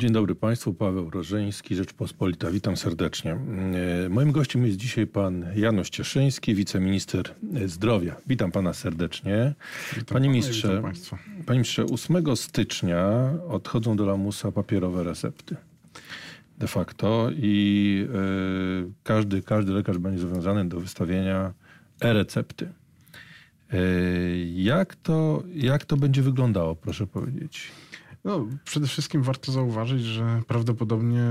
Dzień dobry Państwu, Paweł Rożeński, Rzeczpospolita. Witam serdecznie. E, moim gościem jest dzisiaj pan Janusz Cieszyński, wiceminister zdrowia. Witam pana serdecznie. Witam Panie ministrze, panie ministrze, 8 stycznia odchodzą do lamusa papierowe recepty. De facto i e, każdy, każdy lekarz będzie zobowiązany do wystawienia e-recepty. E, jak, to, jak to będzie wyglądało, proszę powiedzieć? No, przede wszystkim warto zauważyć, że prawdopodobnie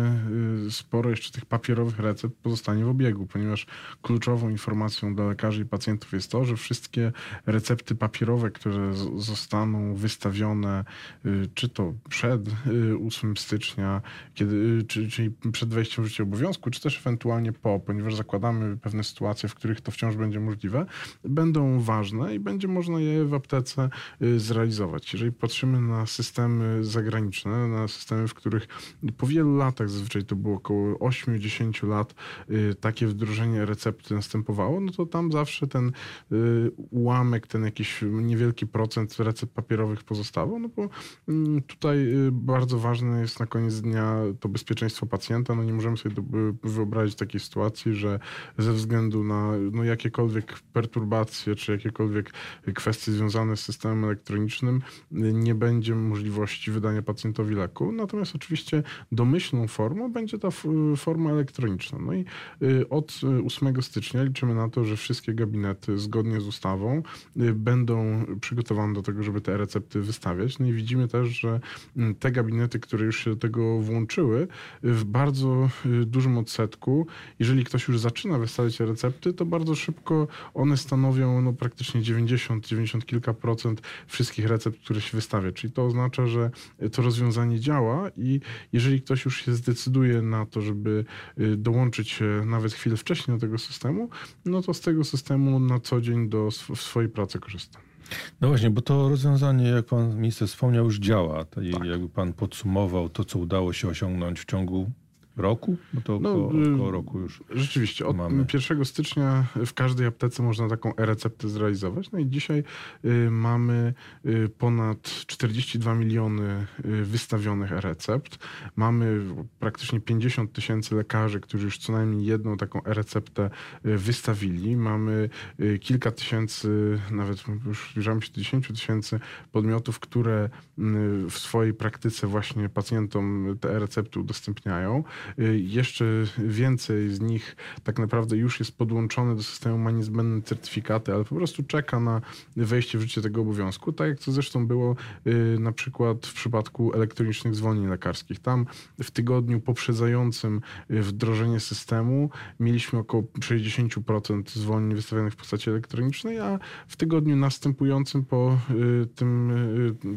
y, sporo jeszcze tych papierowych recept pozostanie w obiegu, ponieważ kluczową informacją dla lekarzy i pacjentów jest to, że wszystkie recepty papierowe, które zostaną wystawione, y, czy to przed y, 8 stycznia, kiedy, y, czy, czyli przed wejściem w życie obowiązku, czy też ewentualnie po, ponieważ zakładamy pewne sytuacje, w których to wciąż będzie możliwe, będą ważne i będzie można je w aptece y, zrealizować. Jeżeli patrzymy na systemy zagraniczne, na systemy, w których po wielu latach, zazwyczaj to było około 8-10 lat, y, takie wdrożenie recepty następowało, no to tam zawsze ten y, ułamek, ten jakiś niewielki procent recept papierowych pozostawał, no bo mm, tutaj y, bardzo ważne jest na koniec dnia to bezpieczeństwo pacjenta. No nie możemy sobie wyobrazić takiej sytuacji, że ze względu na no, jakiekolwiek perturbacje, czy jakiekolwiek kwestie związane z systemem elektronicznym, nie będzie możliwości wydania pacjentowi leku. Natomiast oczywiście domyślną formą będzie ta forma elektroniczna. No i y, od y, 8 stycznia liczymy na to, że wszystkie gabinety zgodnie z ustawą y, będą przygotowane do tego, żeby te recepty wystawiać. No i widzimy też, że te gabinety, które już się do tego włączyły, y, w bardzo y, dużym odsetku, jeżeli ktoś już zaczyna wystawiać recepty, to bardzo szybko one stanowią no, praktycznie 90, 90 kilka procent wszystkich recept, które się wystawia. Czyli to oznacza, że to rozwiązanie działa i jeżeli ktoś już się zdecyduje na to, żeby y, dołączyć się nawet chwilę wcześniej do tego systemu, no to z tego systemu na co dzień do w swojej pracy korzysta. No właśnie, bo to rozwiązanie, jak pan minister wspomniał, już działa. Tak. Jakby pan podsumował to, co udało się osiągnąć w ciągu roku? Bo to No, około, y, około roku już. Rzeczywiście, od Mamy. 1 stycznia w każdej aptece można taką e-receptę zrealizować. No i dzisiaj y, mamy y, ponad 42 miliony y, wystawionych e-recept. Mamy praktycznie 50 tysięcy lekarzy, którzy już co najmniej jedną taką e-receptę wystawili. Mamy kilka tysięcy, nawet już zbliżamy się do 10 tysięcy podmiotów, które w swojej praktyce właśnie pacjentom te e-recepty udostępniają. Y, Jeszcze więcej z nich tak naprawdę już jest podłączone do systemu, ma niezbędne certyfikaty, ale po prostu czeka na wejście w życie tego obowiązku, tak jak to zresztą było y, na przykład w przypadku elektronicznych zwolnień lekarskich. Tam w tygodniu poprzedzającym y, wdrożenie systemu mieliśmy około 60% zwolnień wystawionych w postaci elektronicznej, a w tygodniu następującym po tym,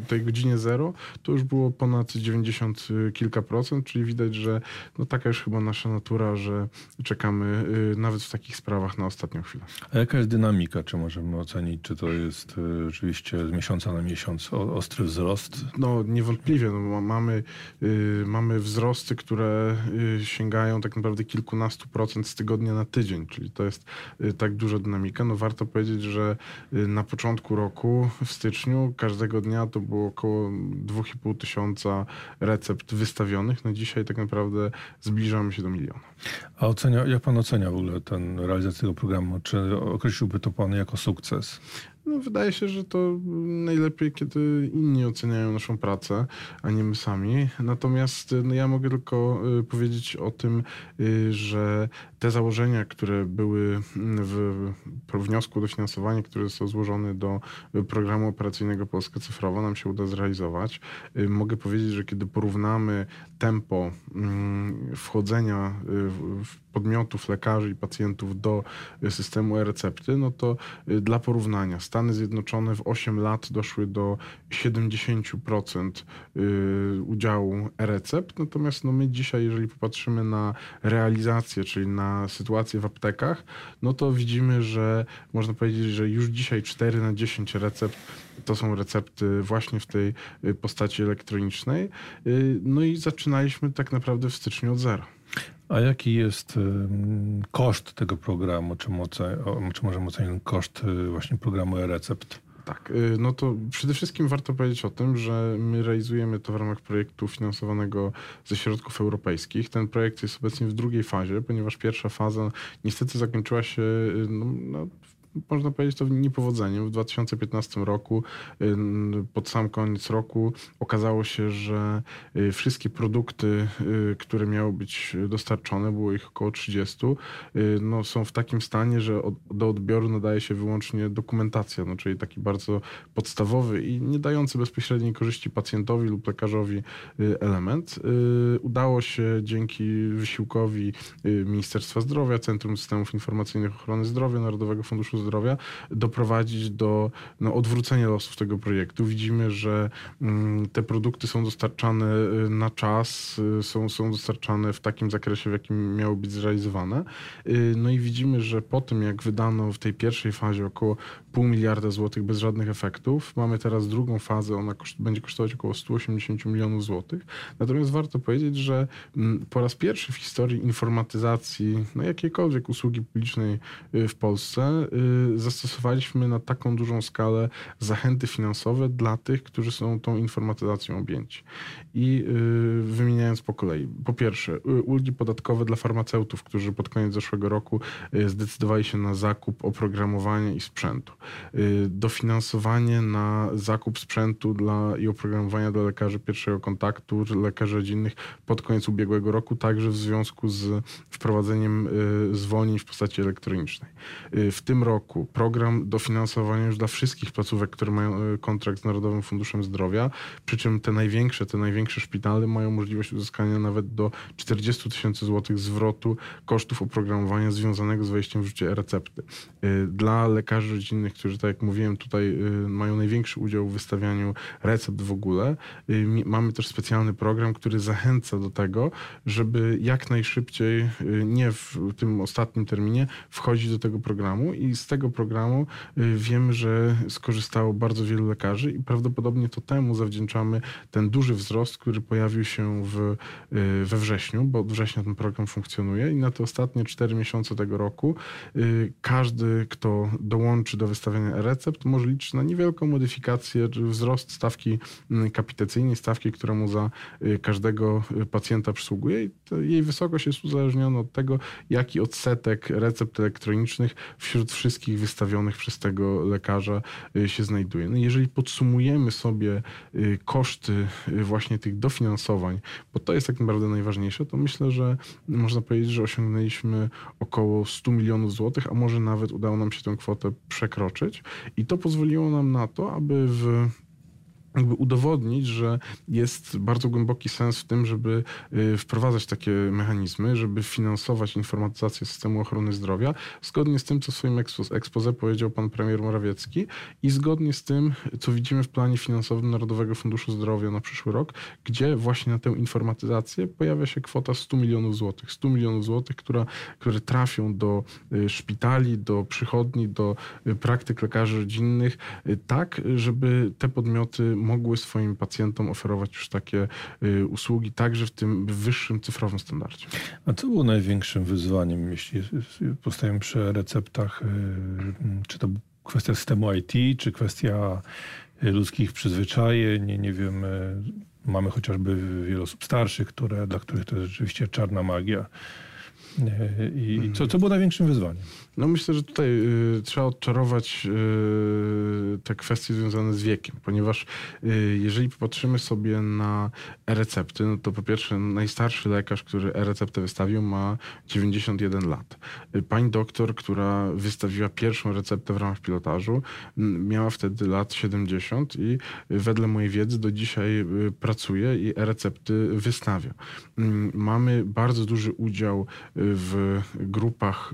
tej godzinie zero to już było ponad 90 kilka procent, czyli widać, że no taka już chyba nasza natura, że czekamy y, nawet w takich sprawach na ostatnią chwilę. A jaka jest dynamika? Czy możemy ocenić, czy to jest y, rzeczywiście z miesiąca na miesiąc ostry wzrost? No niewątpliwie, no, ma- mamy, y, mamy wzrosty, które sięgają tak naprawdę kilkunastu procent z tygodnia na tydzień, czyli to jest tak duża dynamika. No warto powiedzieć, że na początku roku, w styczniu, każdego dnia to było około 2,5 tysiąca recept wystawionych. No dzisiaj tak naprawdę zbliżamy się do miliona. A ocenia, jak pan ocenia w ogóle ten realizację tego programu? Czy określiłby to pan jako sukces? No, wydaje się, że to najlepiej, kiedy inni oceniają naszą pracę, a nie my sami. Natomiast no, ja mogę tylko y, powiedzieć o tym, y, że te założenia, które były w pro- wniosku o dofinansowanie, który został złożony do programu operacyjnego Polska Cyfrowa, nam się uda zrealizować. Y, Mogę powiedzieć, że kiedy porównamy tempo mm, wchodzenia w- w podmiotów, lekarzy i pacjentów do y, systemu e-recepty, no to y, dla porównania Stany Zjednoczone w 8 lat doszły do 70% y, udziału e-recept, natomiast no my dzisiaj, jeżeli popatrzymy na realizację, czyli na sytuację w aptekach, no to widzimy, że można powiedzieć, że już dzisiaj 4 na 10 recept to są recepty właśnie w tej postaci elektronicznej. No i zaczynaliśmy tak naprawdę w styczniu od zera. A jaki jest koszt tego programu? Czy, moce, czy możemy ocenić koszt y, właśnie programu e-recept? Tak, y, no to przede wszystkim warto powiedzieć o tym, że my realizujemy to w ramach projektu finansowanego ze środków europejskich. Ten projekt jest obecnie w drugiej fazie, ponieważ pierwsza faza niestety zakończyła się y, no, no, można powiedzieć to niepowodzeniem. W 2015 roku, pod sam koniec roku, okazało się, że y, wszystkie produkty, y, które miały być dostarczone, było ich około 30, y, no, są w takim stanie, że do odbioru nadaje się wyłącznie dokumentacja, no, czyli taki bardzo podstawowy i nie dający bezpośredniej korzyści pacjentowi lub lekarzowi element. Udało się dzięki wysiłkowi Ministerstwa Zdrowia, Centrum Systemów Informacyjnych Ochrony Zdrowia, Narodowego Funduszu Zdrowia doprowadzić do no, odwrócenia losów tego projektu. Widzimy, że mm, te produkty są dostarczane y, na czas, y, są, są dostarczane w takim zakresie, w jakim miały być zrealizowane. Y, no i widzimy, że po tym, jak wydano w tej pierwszej fazie około pół miliarda złotych bez żadnych efektów, mamy teraz drugą fazę, ona koszt, będzie kosztować około 180 milionów złotych. Natomiast warto powiedzieć, że mm, po raz pierwszy w historii informatyzacji no, jakiejkolwiek usługi publicznej w Polsce zastosowaliśmy na taką dużą skalę zachęty finansowe dla tych, którzy są tą informatyzacją objęci. I y, wymieniając po kolei. Po pierwsze, y, ulgi podatkowe dla farmaceutów, którzy pod koniec zeszłego roku y, zdecydowali się na zakup oprogramowania i sprzętu. Dofinansowanie na zakup sprzętu dla, i oprogramowania dla lekarzy pierwszego kontaktu, lekarzy rodzinnych pod koniec ubiegłego roku, także w związku z wprowadzeniem zwolnień w postaci elektronicznej. W tym roku program dofinansowania już dla wszystkich placówek, które mają e, kontrakt z Narodowym Funduszem Zdrowia, przy czym te największe, te największe szpitale mają możliwość uzyskania nawet do 40 tysięcy złotych zwrotu kosztów oprogramowania związanego z wejściem w życie recepty. E, dla lekarzy rodzinnych, którzy, tak jak mówiłem, tutaj e, mają największy udział w wystawianiu recept w ogóle, mamy też specjalny program, który zachęca do tego, żeby jak najszybciej, nie w tym ostatnim terminie, wchodzić do tego programu i z tego programu y, wiemy, że skorzystało bardzo wielu lekarzy i prawdopodobnie to temu zawdzięczamy ten duży wzrost, który pojawił się w, y, we wrześniu, bo od września ten program funkcjonuje i na te ostatnie cztery miesiące tego roku y, każdy, kto dołączy do wystawiania recept, może liczyć na niewielką modyfikację, wzrost stawki mm, kapitacyjnej, stawki, która mu za każdego pacjenta przysługuje jej wysokość jest uzależniona od tego, jaki odsetek recept elektronicznych wśród wszystkich wystawionych przez tego lekarza y, się znajduje. No jeżeli podsumujemy sobie y, koszty y, właśnie tych dofinansowań, bo to jest tak naprawdę najważniejsze, to myślę, że można powiedzieć, że osiągnęliśmy około 100 milionów złotych, a może nawet udało nam się tę kwotę przekroczyć. I to pozwoliło nam na to, aby w jakby udowodnić, że jest bardzo głęboki sens w tym, żeby y, wprowadzać takie mechanizmy, żeby finansować informatyzację systemu ochrony zdrowia, zgodnie z tym, co w swoim ekspoze powiedział pan premier Morawiecki i zgodnie z tym, co widzimy w planie finansowym Narodowego Funduszu Zdrowia na przyszły rok, gdzie właśnie na tę informatyzację pojawia się kwota 100 milionów złotych. 100 milionów złotych, która, które trafią do y, szpitali, do przychodni, do y, praktyk lekarzy rodzinnych, tak, żeby te podmioty mogły swoim pacjentom oferować już takie y, usługi, także w tym wyższym cyfrowym standardzie. A co było największym wyzwaniem, jeśli powstają przy receptach? Y, czy to kwestia systemu IT, czy kwestia ludzkich przyzwyczajeń? Nie, nie wiem, y, mamy chociażby wiele osób starszych, które, dla których to jest rzeczywiście czarna magia. I co, co było największym wyzwaniem? No myślę, że tutaj y, trzeba odczarować y, te kwestie związane z wiekiem, ponieważ y, jeżeli popatrzymy sobie na e-recepty, no to po pierwsze najstarszy lekarz, który e-receptę wystawił ma 91 lat. Y, pani doktor, która wystawiła pierwszą receptę w ramach pilotażu miała wtedy lat 70 i wedle mojej wiedzy do dzisiaj y, pracuje i e-recepty wystawia. Mm, mamy bardzo duży udział w grupach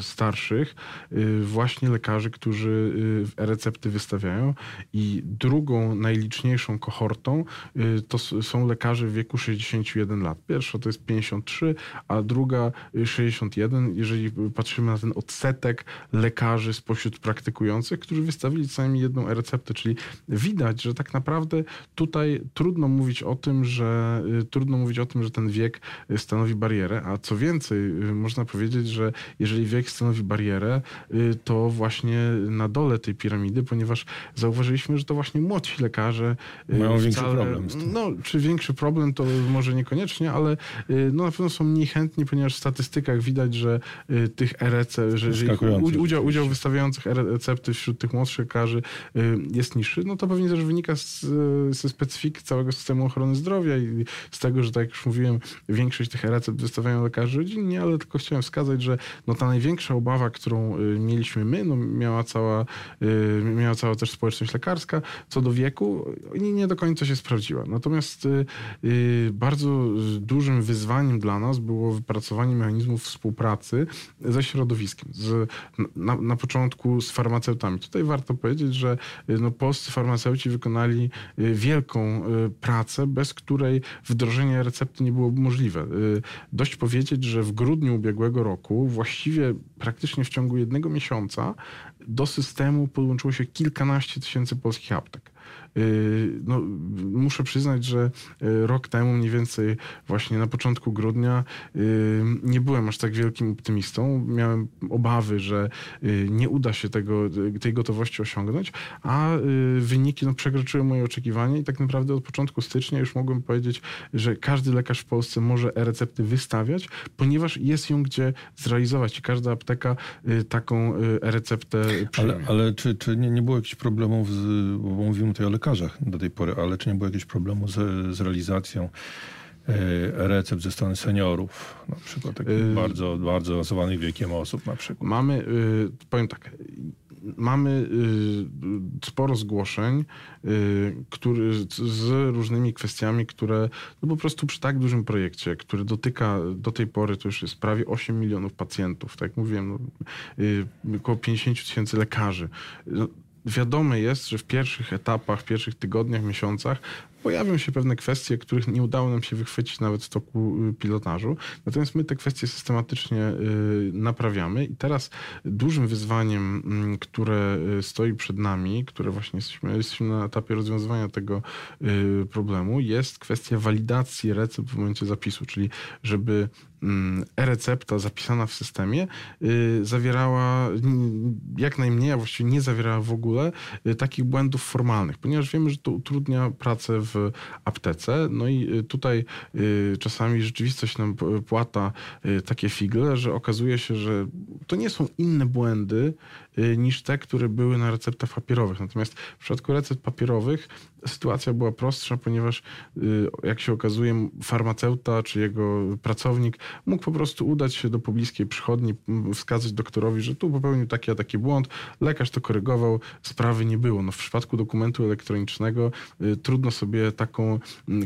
starszych starszych y, właśnie lekarzy, którzy y, recepty wystawiają. I drugą najliczniejszą kohortą y, to są lekarze w wieku 61 lat. Pierwsza to jest 53, a druga 61, jeżeli patrzymy na ten odsetek lekarzy spośród praktykujących, którzy wystawili co najmniej jedną receptę, czyli widać, że tak naprawdę tutaj trudno mówić o tym, że trudno mówić o tym, że ten wiek stanowi barierę, a co więcej, można powiedzieć, że jeżeli wiek stanowi barierę, y, to właśnie na dole tej piramidy, ponieważ zauważyliśmy, że to właśnie młodsi lekarze y, mają wcale, większy problem. Z tym. No, czy większy problem, to może niekoniecznie, ale y, no, na pewno są mniej chętni, ponieważ w statystykach widać, że tych recept, że, że udział, udział wystawiających recepty wśród tych młodszych lekarzy jest niższy, no to pewnie też wynika z, ze specyfiki całego systemu ochrony zdrowia i z tego, że tak jak już mówiłem, większość tych recept wystawiają lekarze ale tylko chciałem wskazać, że no ta największa obawa, którą y, mieliśmy my, no miała cała, y, miała cała też społeczność lekarska, co do wieku, nie, do końca się sprawdziła. Natomiast y, bardzo dużym wyzwaniem dla nas było wypracowanie mechanizmów współpracy ze środowiskiem. Z, na, na początku z farmaceutami. Tutaj warto powiedzieć, że no, polscy farmaceuci wykonali wielką pracę, bez której wdrożenie recepty nie byłoby możliwe. Dość powiedzieć, że w grudniu ubiegłego roku, właściwie praktycznie w ciągu jednego miesiąca, do systemu podłączyło się kilkanaście tysięcy polskich aptek. Y, no, muszę przyznać, że y, rok temu, mniej więcej właśnie na początku grudnia, y, nie byłem aż tak wielkim optymistą. Miałem obawy, że nie uda się tego, tej gotowości osiągnąć, a wyniki no, przekroczyły moje oczekiwania i tak naprawdę od początku stycznia już mogłem powiedzieć, że każdy lekarz w Polsce może e-recepty wystawiać, ponieważ jest ją gdzie zrealizować i każda apteka taką e-receptę przyjmie. Ale, ale czy, czy nie, nie było jakichś problemów, z, bo mówimy tutaj o lekarzach do tej pory, ale czy nie było jakiegoś problemu z, z realizacją e, recept ze strony seniorów, na przykład takich yy, bardzo, bardzo awansowanych wiekiem osób na przykład? Mamy, yy, powiem tak, mamy sporo zgłoszeń który, z różnymi kwestiami, które no po prostu przy tak dużym projekcie, który dotyka do tej pory to już jest prawie 8 milionów pacjentów, tak jak mówiłem, no, około 50 tysięcy lekarzy. Wiadome jest, że w pierwszych etapach, w pierwszych tygodniach, miesiącach pojawią się pewne kwestie, których nie udało nam się wychwycić nawet w toku y, pilotażu. Natomiast my te kwestie systematycznie y, naprawiamy i teraz dużym wyzwaniem, mm, które y, stoi przed nami, które właśnie jesteśmy, jesteśmy na etapie rozwiązywania tego problemu, jest kwestia walidacji recept w momencie zapisu, czyli żeby mm, e-recepta zapisana w systemie zawierała jak najmniej, a właściwie nie zawierała w ogóle takich błędów formalnych, ponieważ wiemy, że to utrudnia pracę w w aptece. No i y, tutaj y, czasami rzeczywistość nam płata y, takie figle, że okazuje się, że to nie są inne błędy niż te, które były na receptach papierowych. Natomiast w przypadku recept papierowych sytuacja była prostsza, ponieważ jak się okazuje, farmaceuta czy jego pracownik mógł po prostu udać się do pobliskiej przychodni, wskazać doktorowi, że tu popełnił taki a taki błąd, lekarz to korygował, sprawy nie było. No w przypadku dokumentu elektronicznego trudno sobie taką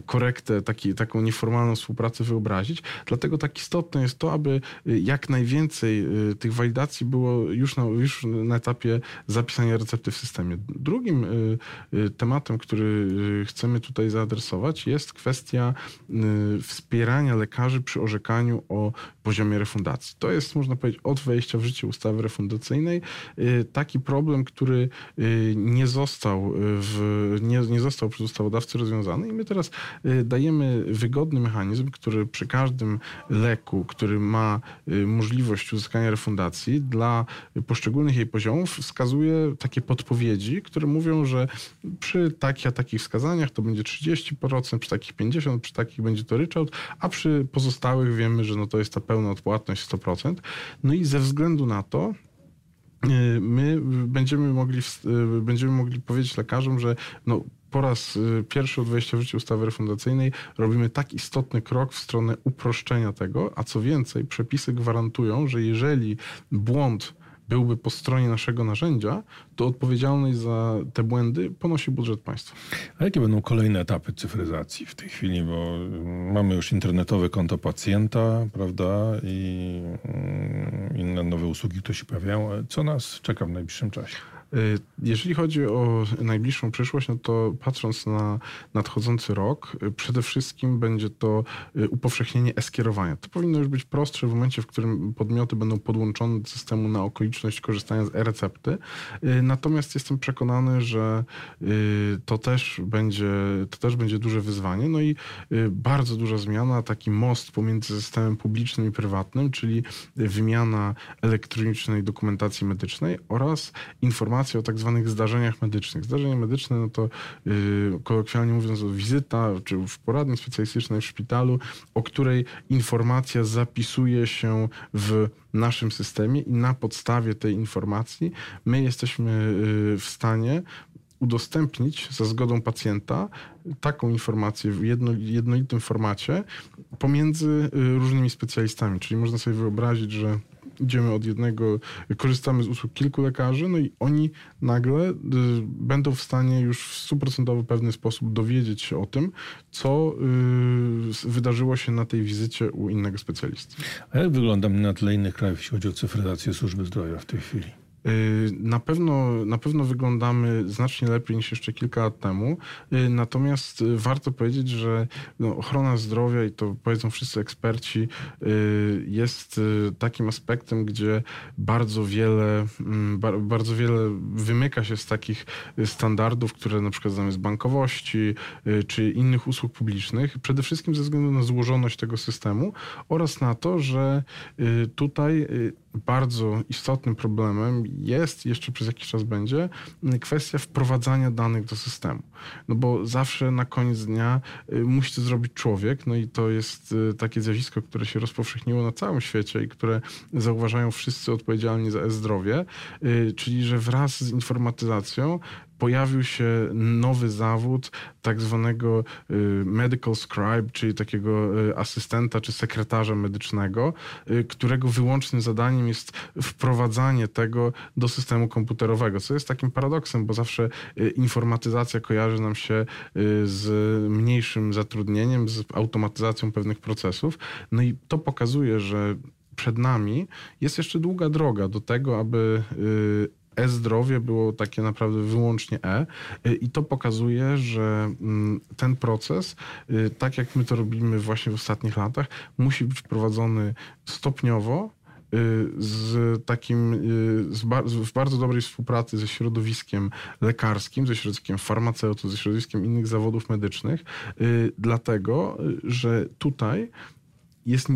korektę, taki, taką nieformalną współpracę wyobrazić. Dlatego tak istotne jest to, aby y, jak najwięcej y, tych walidacji było już na, już na etapie zapisania recepty w systemie. Drugim y, tematem, który chcemy tutaj zaadresować jest kwestia wspierania lekarzy przy orzekaniu o poziomie refundacji. To jest, można powiedzieć, od wejścia w życie ustawy refundacyjnej taki problem, który nie został, w, nie, nie został przez ustawodawcę rozwiązany i my teraz y, dajemy wygodny mechanizm, który przy każdym leku, który ma y, możliwość uzyskania refundacji dla poszczególnych jej poziomów wskazuje takie podpowiedzi, które mówią, że przy takich a takich wskazaniach to będzie 30%, przy takich 50%, przy takich będzie to ryczałt, a przy pozostałych wiemy, że no to jest ta pełna odpłatność 100%. No i ze względu na to y, my będziemy mogli, będziemy mogli powiedzieć lekarzom, że no, po raz y, pierwszy od wejścia w życie ustawy refundacyjnej robimy tak istotny krok w stronę uproszczenia tego, a co więcej, przepisy gwarantują, że jeżeli błąd byłby po stronie naszego narzędzia, to odpowiedzialność za te błędy ponosi budżet państwa. A jakie będą kolejne etapy cyfryzacji w tej chwili? Bo mamy już internetowe konto pacjenta, prawda, i mm, inne nowe usługi, które się pojawiają. Co nas czeka w najbliższym czasie? Y, jeżeli chodzi o najbliższą przyszłość, no to patrząc na nadchodzący rok, y, przede wszystkim będzie to y, upowszechnienie e-skierowania. To powinno już być prostsze w momencie, w którym podmioty będą podłączone do systemu na okoliczność korzystania z e-recepty. Natomiast jestem przekonany, że to też będzie, to też będzie duże wyzwanie. No i bardzo duża zmiana, taki most pomiędzy systemem publicznym i prywatnym, czyli wymiana elektronicznej dokumentacji medycznej oraz informacji informacje o tak zwanych zdarzeniach medycznych. Zdarzenie medyczne, no to yy, kolokwialnie mówiąc, wizyta czy w poradni specjalistycznej w szpitalu, o której informacja zapisuje się w naszym systemie i na podstawie tej informacji my jesteśmy yy, w stanie udostępnić za zgodą pacjenta taką informację w jedno, jednolitym formacie pomiędzy yy, różnymi specjalistami. Czyli można sobie wyobrazić, że idziemy od jednego, korzystamy z usług kilku lekarzy, no i oni nagle y, będą w stanie już w stuprocentowy pewny sposób dowiedzieć się o tym, co y, wydarzyło się na tej wizycie u innego specjalisty. A jak wygląda na tle innych krajów, jeśli chodzi o cyfryzację służby zdrowia w tej chwili? Y, na pewno, na pewno wyglądamy znacznie lepiej niż jeszcze kilka lat temu. Y, natomiast y, warto powiedzieć, że no, ochrona zdrowia i to powiedzą wszyscy eksperci jest takim aspektem, gdzie bardzo wiele, mm, bardzo wiele wymyka się z takich standardów, które na przykład znamy z bankowości czy innych usług publicznych. Przede wszystkim ze względu na złożoność tego systemu oraz na to, że tutaj bardzo istotnym problemem jest, jeszcze przez jakiś czas będzie, kwestia wprowadzania danych do systemu. No bo zawsze na koniec dnia y, musi to zrobić człowiek, no i to jest y, takie zjawisko, które się rozpowszechniło na całym świecie i które zauważają wszyscy odpowiedzialni za e-zdrowie, y, czyli że wraz z informatyzacją pojawił się nowy zawód tak zwanego y, medical scribe, czyli takiego y, asystenta czy sekretarza medycznego, y, którego wyłącznym zadaniem jest wprowadzanie tego do systemu komputerowego, co jest takim paradoksem, bo zawsze informatyzacja kojarzy nam się z mniejszym zatrudnieniem, z automatyzacją pewnych procesów. No i to pokazuje, że przed nami jest jeszcze długa droga do tego, aby e-zdrowie było takie naprawdę wyłącznie e. Y, I to pokazuje, że mm, ten proces, y, tak jak my to robimy właśnie w ostatnich latach, musi być prowadzony stopniowo, y, z takim, z w bardzo dobrej współpracy ze środowiskiem lekarskim, ze środowiskiem farmaceutów, ze środowiskiem innych zawodów medycznych, dlatego, że tutaj jest y,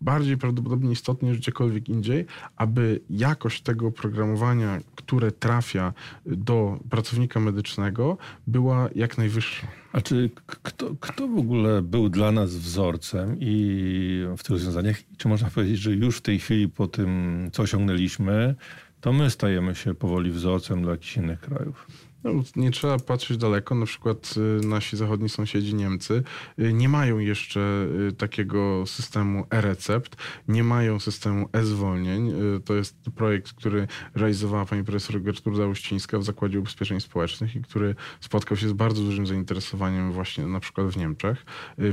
bardziej prawdopodobnie istotne niż gdziekolwiek indziej, aby jakość tego oprogramowania, które trafia do pracownika medycznego, była jak najwyższa. A czy kto, kto w ogóle był dla nas wzorcem i w tych rozwiązaniach? Czy można powiedzieć, że już w tej chwili po tym, co osiągnęliśmy, to my stajemy się powoli wzorcem dla jakichś innych krajów? No, nie trzeba patrzeć daleko. Na przykład y, nasi zachodni sąsiedzi Niemcy y, nie mają jeszcze y, takiego systemu e-recept, nie mają systemu e-zwolnień. To jest projekt, który realizowała pani profesor Gertruda Uścińska w Zakładzie Ubezpieczeń Społecznych i który spotkał się z bardzo dużym zainteresowaniem właśnie na przykład w Niemczech,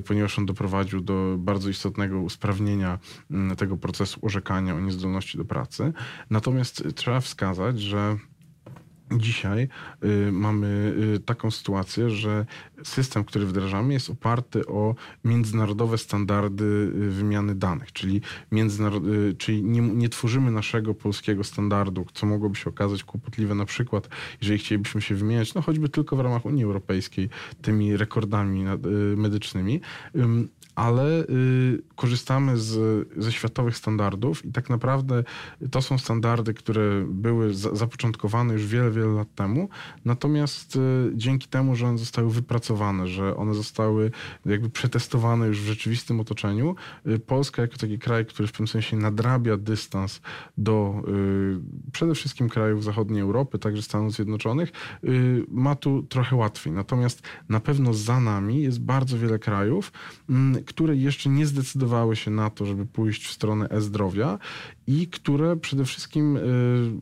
ponieważ on doprowadził do bardzo istotnego usprawnienia mm, tego procesu orzekania o niezdolności do pracy. Natomiast trzeba wskazać, że Dzisiaj y, mamy y, taką sytuację, że system, który wdrażamy, jest oparty o międzynarodowe standardy y, wymiany danych, czyli, y, czyli nie, nie, tworzymy naszego polskiego standardu, co mogłoby się okazać kłopotliwe. Na przykład, jeżeli chcielibyśmy się wymieniać, no choćby tylko w ramach Unii Europejskiej, tymi rekordami y, medycznymi ale y, korzystamy z, ze światowych standardów i tak naprawdę to są standardy, które były za, zapoczątkowane już wiele, wiele lat temu. Natomiast y, dzięki temu, że one zostały wypracowane, że one zostały jakby przetestowane już w rzeczywistym otoczeniu, y, Polska jako taki kraj, który w tym sensie nadrabia dystans do y, przede wszystkim krajów zachodniej Europy, także Stanów Zjednoczonych, y, ma tu trochę łatwiej. Natomiast na pewno za nami jest bardzo wiele krajów, mm, które jeszcze nie zdecydowały się na to, żeby pójść w stronę e-zdrowia i które przede wszystkim y,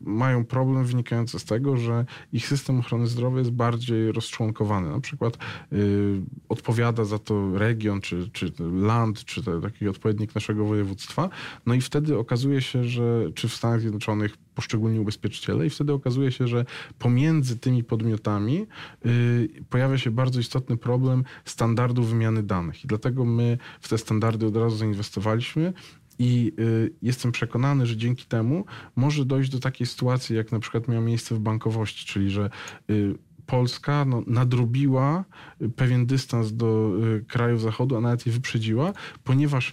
mają problem wynikający z tego, że ich system ochrony zdrowia jest bardziej rozczłonkowany. Na przykład y, odpowiada za to region, czy, czy land, czy taki odpowiednik naszego województwa. No i wtedy okazuje się, że czy w Stanach Zjednoczonych poszczególni ubezpieczyciele i wtedy okazuje się, że pomiędzy tymi podmiotami y, pojawia się bardzo istotny problem standardów wymiany danych. I dlatego my w te standardy od razu zainwestowaliśmy i y, jestem przekonany, że dzięki temu może dojść do takiej sytuacji, jak na przykład miała miejsce w bankowości, czyli że y, Polska no, nadrobiła pewien dystans do y, krajów Zachodu, a nawet je wyprzedziła, ponieważ y,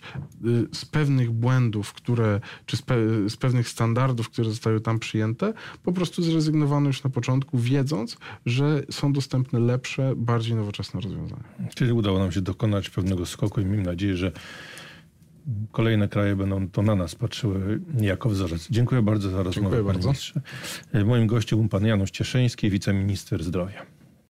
z pewnych błędów, które, czy z, pe, z pewnych standardów, które zostały tam przyjęte, po prostu zrezygnowano już na początku, wiedząc, że są dostępne lepsze, bardziej nowoczesne rozwiązania. Czyli udało nam się dokonać pewnego skoku i mam nadzieję, że kolejne kraje będą to na nas patrzyły jako wzorzec. Dziękuję bardzo za rozmowę, Dziękuję panie bardzo. ministrze. Moim gościem był pan Janusz Cieszyński, wiceminister zdrowia.